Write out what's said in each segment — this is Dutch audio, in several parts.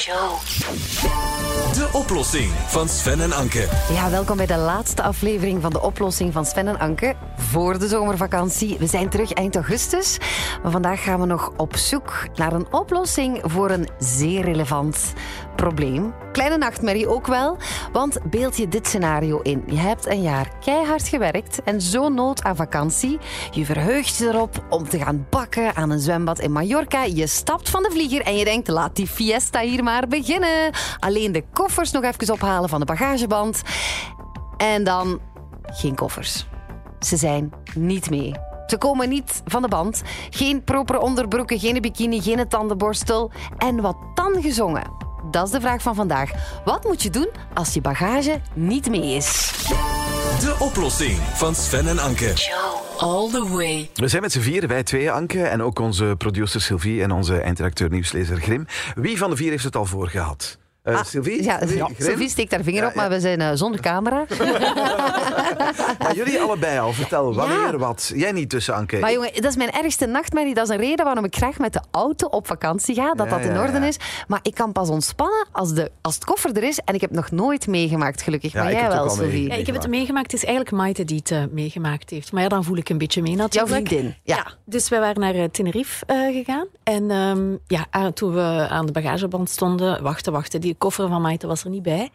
De oplossing van Sven en Anke. Ja, welkom bij de laatste aflevering van de oplossing van Sven en Anke voor de zomervakantie. We zijn terug eind augustus, maar vandaag gaan we nog op zoek naar een oplossing voor een zeer relevant probleem. Kleine nachtmerrie ook wel, want beeld je dit scenario in. Je hebt een jaar keihard gewerkt en zo nood aan vakantie. Je verheugt je erop om te gaan bakken aan een zwembad in Mallorca. Je stapt van de vlieger en je denkt, laat die fiesta hier maar beginnen. Alleen de koffers nog even ophalen van de bagageband. En dan geen koffers. Ze zijn niet mee. Ze komen niet van de band. Geen propere onderbroeken, geen bikini, geen tandenborstel. En wat dan gezongen? Dat is de vraag van vandaag. Wat moet je doen als je bagage niet mee is? De oplossing van Sven en Anke. All the way. We zijn met z'n vieren, wij twee, Anke, en ook onze producer Sylvie en onze eindredacteur nieuwslezer Grim. Wie van de vier heeft het al voor gehad? Uh, Ah, Sylvie? Ja, Sylvie? Grim? Sophie steekt haar vinger Ja, op, maar ja. we zijn eh, zonder camera. Maar jullie allebei al, vertel wanneer Ja. wat. Jij niet tussen, Anke. Maar jongen, dat is mijn ergste nachtmerrie. Dat is een reden waarom ik graag met de auto op vakantie ga, dat Ja, dat in ja, orde ja. is. Maar ik kan pas ontspannen als, de, als het koffer er is. En ik heb nog nooit meegemaakt, gelukkig. Ja, maar ik jij heb het wel, Ja, ik heb het meegemaakt. Het is eigenlijk Maite die het eh, meegemaakt heeft. Maar ja, dan voel ik een beetje mee Jouw natuurlijk. vriendin. Ja. Dus wij waren naar eh, Tenerife eh, gegaan. En ehm, ja, toen we aan de bagageband stonden, wachten, wachten. Die koffer van Maite was er niet bij.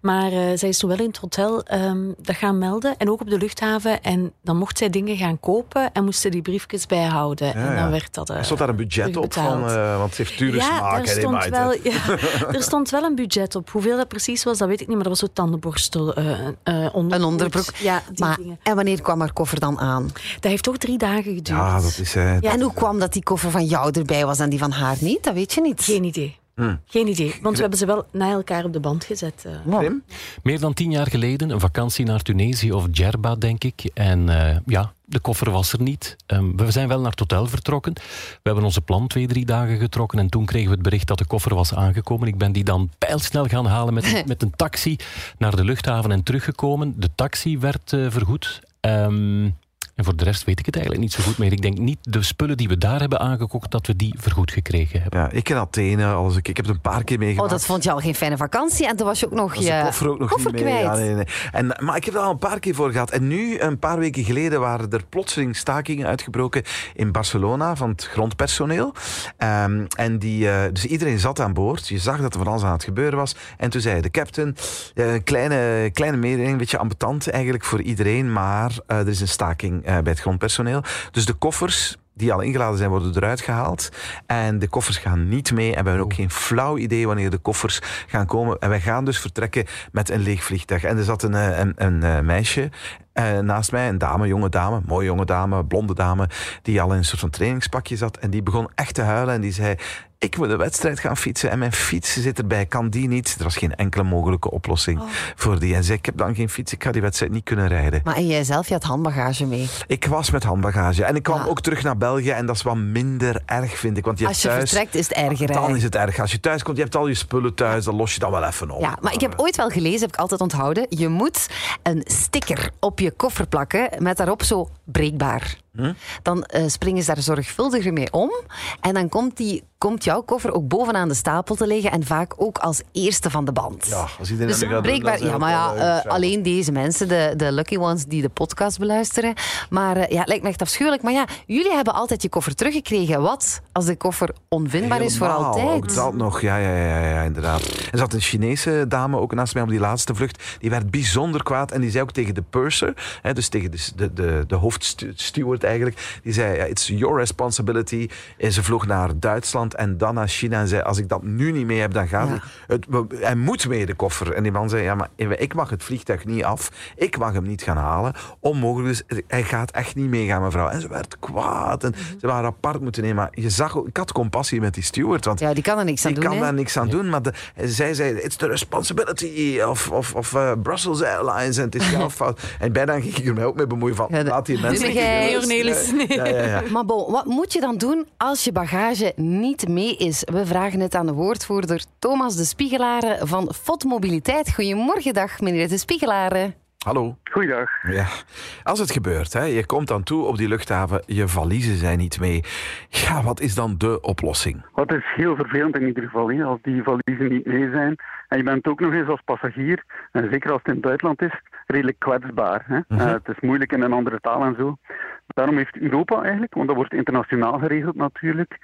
Maar eh, zij is toen wel in het hotel ehm, dat gaan melden. En ook op de luchthaven. En dan mocht zij dingen gaan kopen en moesten die briefjes bijhouden. Ja, en ja. dan werd dat... eh, Er stond daar een budget op van, eh, want ze heeft dure ja, smaak. daar hè, die stond wel, ja, er stond wel een budget op. Hoeveel dat precies was, dat weet ik niet. Maar dat was zo'n tandenborstel, eh eh, onderbroek. Een onderbroek. Ja, die Maar, dingen. en wanneer kwam haar koffer dan aan? Dat heeft toch drie dagen geduurd. Ja, dat is... Ja. En hoe kwam dat die koffer van jou erbij was en die van haar niet? Dat weet je niet. Geen idee. Hm. Geen idee. Want we hebben ze wel na elkaar op de band gezet. eh. Grim? Meer dan tien jaar geleden, een vakantie naar Tunesië of Djerba, denk ik. En eh, ja, de koffer was er niet. Ehm, we zijn wel naar het hotel vertrokken. We hebben onze plan twee, drie dagen getrokken. En toen kregen we het bericht dat de koffer was aangekomen. Ik ben die dan pijlsnel gaan halen met, een- met een taxi naar de luchthaven en teruggekomen. De taxi werd eh, vergoed. Ehm, en voor de rest weet ik het eigenlijk niet zo goed meer. Ik denk niet de spullen die we daar hebben aangekocht, dat we die vergoed gekregen hebben. Ja, ik in Athene, alles, ik, ik heb het een paar keer Oh, meegemaakt. dat vond je al geen fijne vakantie. En toen was je ook nog was je de koffer ook nog koffer niet mee. kwijt. Ja, nee, nee. En, maar ik heb er al een paar keer voor gehad. En nu, een paar weken geleden, waren er plotseling stakingen uitgebroken in Barcelona van het grondpersoneel. Ehm, en die, eh, dus iedereen zat aan boord. Je zag dat er van alles aan het gebeuren was. En toen zei de captain, een kleine, kleine mededeling, een beetje ambetant eigenlijk voor iedereen. Maar eh, er is een staking eh, bij het grondpersoneel. Dus de koffers die al ingeladen zijn, worden eruit gehaald. En de koffers gaan niet mee. En we hebben ook geen flauw idee wanneer de koffers gaan komen. En wij gaan dus vertrekken met een leeg vliegtuig. En er zat een, eh, een, een eh, meisje naast mij, een dame, jonge dame, mooie jonge dame, blonde dame, die al in een soort van trainingspakje zat. En die begon echt te huilen en die zei... Ik moet een wedstrijd gaan fietsen en mijn fiets zit erbij. Kan die niet? Er was geen enkele mogelijke oplossing voor die. En ze zei, ik heb dan geen fiets, ik ga die wedstrijd niet kunnen rijden. Maar en jij zelf, je had handbagage mee. Ik was met handbagage en ik kwam Ja. ook terug naar België en dat is wat minder erg, vind ik. Want je Als je thuis, vertrekt is het erger. hè? dan is het erg. Als je thuis komt, je hebt al je spullen thuis, dan los je dan wel even op. Ja, maar ik heb ooit wel gelezen, heb ik altijd onthouden. Je moet een sticker op je koffer plakken met daarop zo breekbaar. Hm? Dan eh, springen ze daar zorgvuldiger mee om. En dan komt, die, komt jouw koffer ook bovenaan de stapel te liggen. En vaak ook als eerste van de band. Ja, als iedereen Dus gaat breekbaar, ja, maar ja, eh, alleen deze mensen, de, de lucky ones die de podcast beluisteren. Maar eh, ja, het lijkt me echt afschuwelijk. Maar ja, jullie hebben altijd je koffer teruggekregen. Wat als de koffer onvindbaar is voor altijd? Ook dat nog, ja, ja, ja, ja, ja, inderdaad. Er zat een Chinese dame ook naast mij op die laatste vlucht. Die werd bijzonder kwaad en die zei ook tegen de purser, hè, dus tegen de, de, de, de hoofdsteward eigenlijk, die zei, ja, it's your responsibility. En ze vloog naar Duitsland en dan naar China en zei, als ik dat nu niet mee heb, dan gaat Ja. het. Hij moet mee, de koffer. En die man zei, ja, maar ik mag het vliegtuig niet af. Ik mag hem niet gaan halen. Onmogelijk, dus hij gaat echt niet meegaan, mevrouw. En ze werd kwaad en ze waren apart moeten nemen. Maar je zag, ik had compassie met die steward, want Ja, die kan er niks aan die doen. kan hè. daar niks aan doen, maar de, zij zei: It's the responsibility of, of, of eh, Brussels Airlines en het is jouw fout. En bijna ging ik er mij ook mee bemoeien van: laat die mensen. Nee, Cornelis, nee. Ja, ja, ja. Maar bon, wat moet je dan doen als je bagage niet mee is? We vragen het aan de woordvoerder Thomas de Spiegelaren van FOT Mobiliteit. Goedemorgen, dag meneer de Spiegelaren. Hallo. Goeiedag. Ja. Als het gebeurt, hè, je komt dan toe op die luchthaven, je valiezen zijn niet mee. Ja, wat is dan de oplossing? Wat is heel vervelend in ieder geval, hè, als die valiezen niet mee zijn. En je bent ook nog eens als passagier, en zeker als het in het buitenland is, redelijk kwetsbaar. Hè. Mhm. Eh, het is moeilijk in een andere taal en zo. Daarom heeft Europa eigenlijk, want dat wordt internationaal geregeld natuurlijk,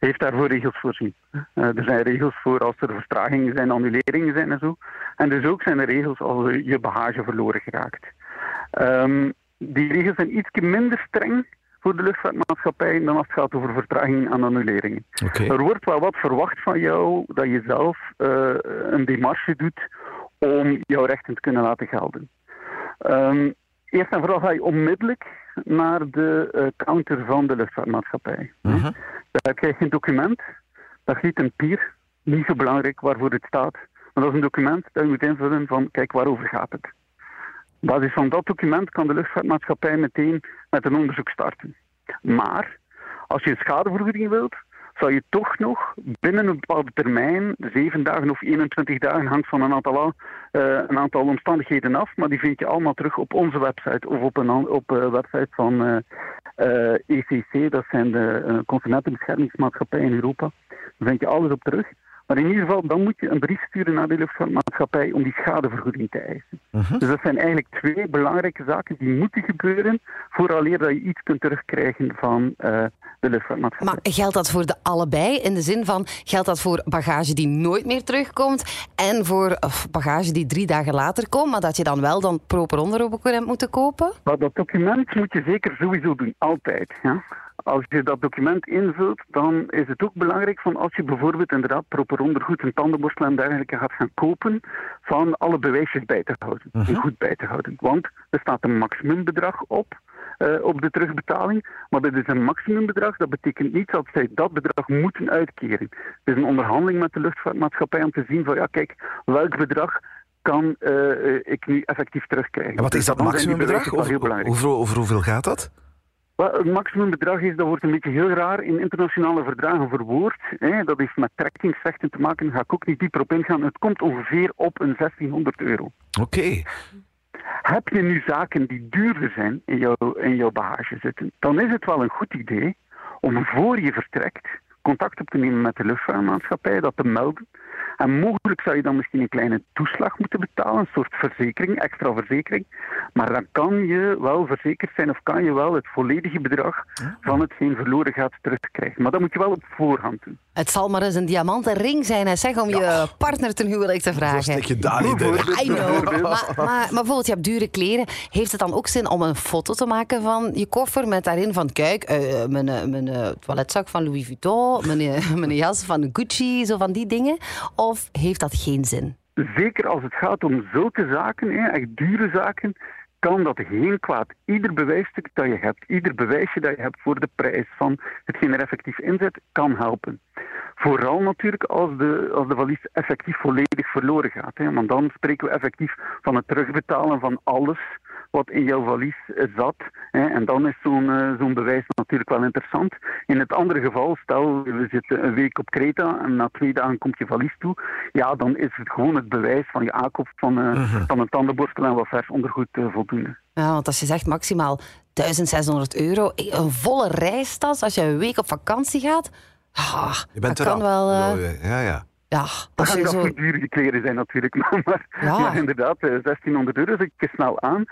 heeft daarvoor regels voorzien. Eh, er zijn regels voor als er vertragingen zijn, annuleringen zijn en zo. En dus ook zijn er regels als je bagage verloren geraakt. Ehm, die regels zijn iets minder streng voor de luchtvaartmaatschappij dan als het gaat over vertragingen en annuleringen. Er wordt wel wat verwacht van jou dat je zelf eh, een demarche doet om jouw rechten te kunnen laten gelden. Ehm, eerst en vooral ga je onmiddellijk naar de eh, counter van de luchtvaartmaatschappij. Mhm. Daar krijg je een document, dat giet een pier, niet zo belangrijk waarvoor het staat. Maar dat is een document dat je moet invullen van, kijk, waarover gaat het? Op basis van dat document kan de luchtvaartmaatschappij meteen met een onderzoek starten. Maar als je een schadevergoeding wilt, zou je toch nog binnen een bepaalde termijn, 7 dagen of 21 dagen, hangt van een aantal, eh, een aantal omstandigheden af, maar die vind je allemaal terug op onze website of op een op een website van eh, eh, ECC, dat zijn de eh, Consumentenbeschermingsmaatschappij in Europa. Daar vind je alles op terug. Maar in ieder geval, dan moet je een brief sturen naar de luchtvaartmaatschappij om die schadevergoeding te eisen. Mhm. Dus dat zijn eigenlijk twee belangrijke zaken die moeten gebeuren vooraleer dat je iets kunt terugkrijgen van eh, de luchtvaartmaatschappij. Maar geldt dat voor de allebei? In de zin van, geldt dat voor bagage die nooit meer terugkomt en voor of, bagage die drie dagen later komt, maar dat je dan wel dan proper onderroep hebt moeten kopen? Maar dat document moet je zeker sowieso doen, altijd. Ja? Als je dat document invult, dan is het ook belangrijk van als je bijvoorbeeld inderdaad proper ondergoed, een tandenborstel en dergelijke gaat gaan kopen, van alle bewijsjes bij te houden. En goed bij te houden. Want er staat een maximumbedrag op. eh, op de terugbetaling, maar dat is een maximumbedrag. Dat betekent niet dat zij dat bedrag moeten uitkeren. Het is een onderhandeling met de luchtvaartmaatschappij om te zien van ja, kijk, welk bedrag kan eh, eh, ik nu effectief terugkrijgen. En wat is Dus dat maximumbedrag? over hoeveel gaat dat? Het maximumbedrag is, dat wordt een beetje heel raar in internationale verdragen verwoord. Hè. Dat heeft met trekkingsrechten te maken, daar ga ik ook niet dieper op ingaan. Het komt ongeveer op een 1600 euro. Oké. Heb je nu zaken die duurder zijn in jouw, in jouw bagage zitten, dan is het wel een goed idee om voor je vertrekt contact op te nemen met de luchtvaartmaatschappij, dat te melden. En mogelijk zou je dan misschien een kleine toeslag moeten betalen, een soort verzekering, extra verzekering. Maar dan kan je wel verzekerd zijn of kan je wel het volledige bedrag van hetgeen verloren gaat terugkrijgen. Maar dat moet je wel op voorhand doen. Het zal maar eens een diamanten ring zijn, hè, zeg, om je partner ten huwelijk te vragen. stek je daar niet in. I know. Maar, maar, maar bijvoorbeeld, je hebt dure kleren. Heeft het dan ook zin om een foto te maken van je koffer met daarin van, kijk, eh, mijn, eh, mijn eh, toiletzak van Louis Vuitton, mijn, mijn jas van Gucci, zo van die dingen? Of heeft dat geen zin? Zeker als het gaat om zulke zaken, hè, echt dure zaken, kan dat geen kwaad. Ieder bewijsstuk dat je hebt, ieder bewijsje dat je hebt voor de prijs van hetgeen er effectief in zit, kan helpen. Vooral natuurlijk als de, als de valies effectief volledig verloren gaat. Hè, want dan spreken we effectief van het terugbetalen van alles wat in jouw valies eh, zat. Hè, en dan is zo'n eh, zo'n bewijs natuurlijk wel interessant. In het andere geval, stel we zitten een week op Kreta en na twee dagen komt je valies toe. Ja, dan is het gewoon het bewijs van je aankoop van, eh, van een tandenborstel en wat vers ondergoed voldoende. Ja, want als je zegt maximaal 1600 euro, een volle reistas als je een week op vakantie gaat, ah, Je bent dat er kan al. wel... eh, Ja, ja. Ja, Dat je dat zo... voor dure kleren zijn natuurlijk, maar, Ja. maar inderdaad, eh, 1600 euro zit je snel aan.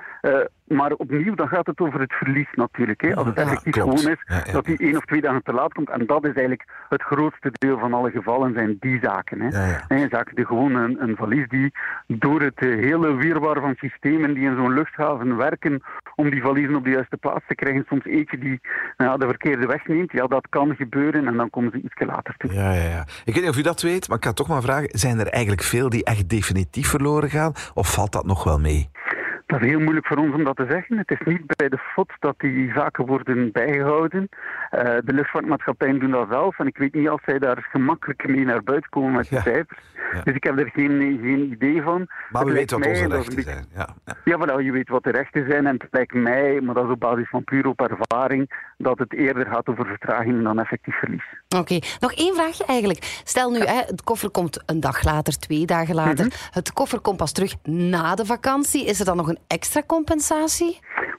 Maar opnieuw, dan gaat het over het verlies natuurlijk. Hè. Als het Ja, effectief klopt. gewoon is Ja, ja. dat die één of twee dagen te laat komt. En dat is eigenlijk het grootste deel van alle gevallen, zijn die zaken. Hè. Ja, ja. Zaken die gewoon een, een valies die door het eh, hele wirwar van systemen die in zo'n luchthaven werken om die valiezen op de juiste plaats te krijgen, soms eentje die nou ja, de verkeerde weg neemt. Ja, dat kan gebeuren en dan komen ze iets later toe. Ja, ja, ja. Ik weet niet of u dat weet, maar ik ga toch maar vragen. Zijn er eigenlijk veel die echt definitief verloren gaan? Of valt dat nog wel mee? Dat is heel moeilijk voor ons om dat te zeggen. Het is niet bij de FOD dat die zaken worden bijgehouden. Uh, de luchtvaartmaatschappijen doen dat zelf. En ik weet niet of zij daar gemakkelijk mee naar buiten komen met de ja. cijfers. Ja. Dus ik heb er geen, geen idee van. Maar we weten wat onze rechten zijn. Ja, ja. voilà, je weet wat de rechten zijn. En het lijkt mij, maar dat is op basis van puur op ervaring, dat het eerder gaat over vertraging dan effectief verlies. Oké, nog één vraagje eigenlijk. Stel nu, hè, het koffer komt een dag later, twee dagen later. Mm -hmm. Het koffer komt pas terug na de vakantie. Is er dan nog een extra compensatie?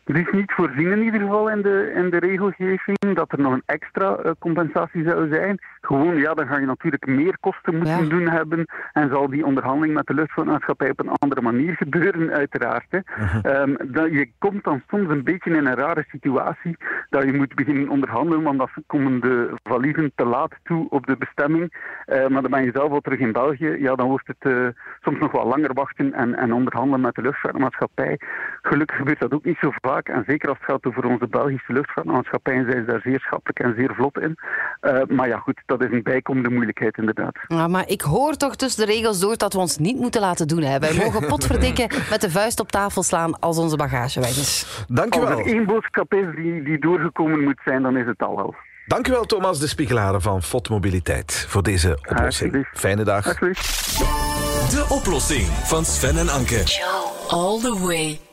Het is niet voorzien in ieder geval in de, in de regelgeving dat er nog een extra uh, compensatie zou zijn. Gewoon, ja, dan ga je natuurlijk meer kosten moeten ja. doen hebben en zal die onderhandeling met de luchtvaartmaatschappij op een andere manier gebeuren, uiteraard. Hè. Uh -huh. um, dat, je komt dan soms een beetje in een rare situatie dat je moet beginnen onderhandelen, want dan komen de valiezen te laat toe op de bestemming. Uh, maar dan ben je zelf al terug in België. Ja, dan wordt het uh, soms nog wel langer wachten en, en onderhandelen met de luchtvaartmaatschappij. Gelukkig gebeurt dat ook niet zo vaak. En zeker als het gaat over onze Belgische luchtvaartmaatschappijen, zijn ze daar zeer schappelijk en zeer vlot in. Uh, maar ja, goed, dat is een bijkomende moeilijkheid inderdaad. Ja, maar ik hoor toch tussen de regels door dat we ons niet moeten laten doen. Hè. Wij mogen potverdikken met de vuist op tafel slaan als onze bagage weg is. Dank u wel. Als er één boodschap is die, die doorgekomen moet zijn, dan is het al wel. Dank u wel, Thomas de Spiegelaren van FOT Mobiliteit, voor deze oplossing. Fijne dag. De oplossing van Sven en Anke. All the way.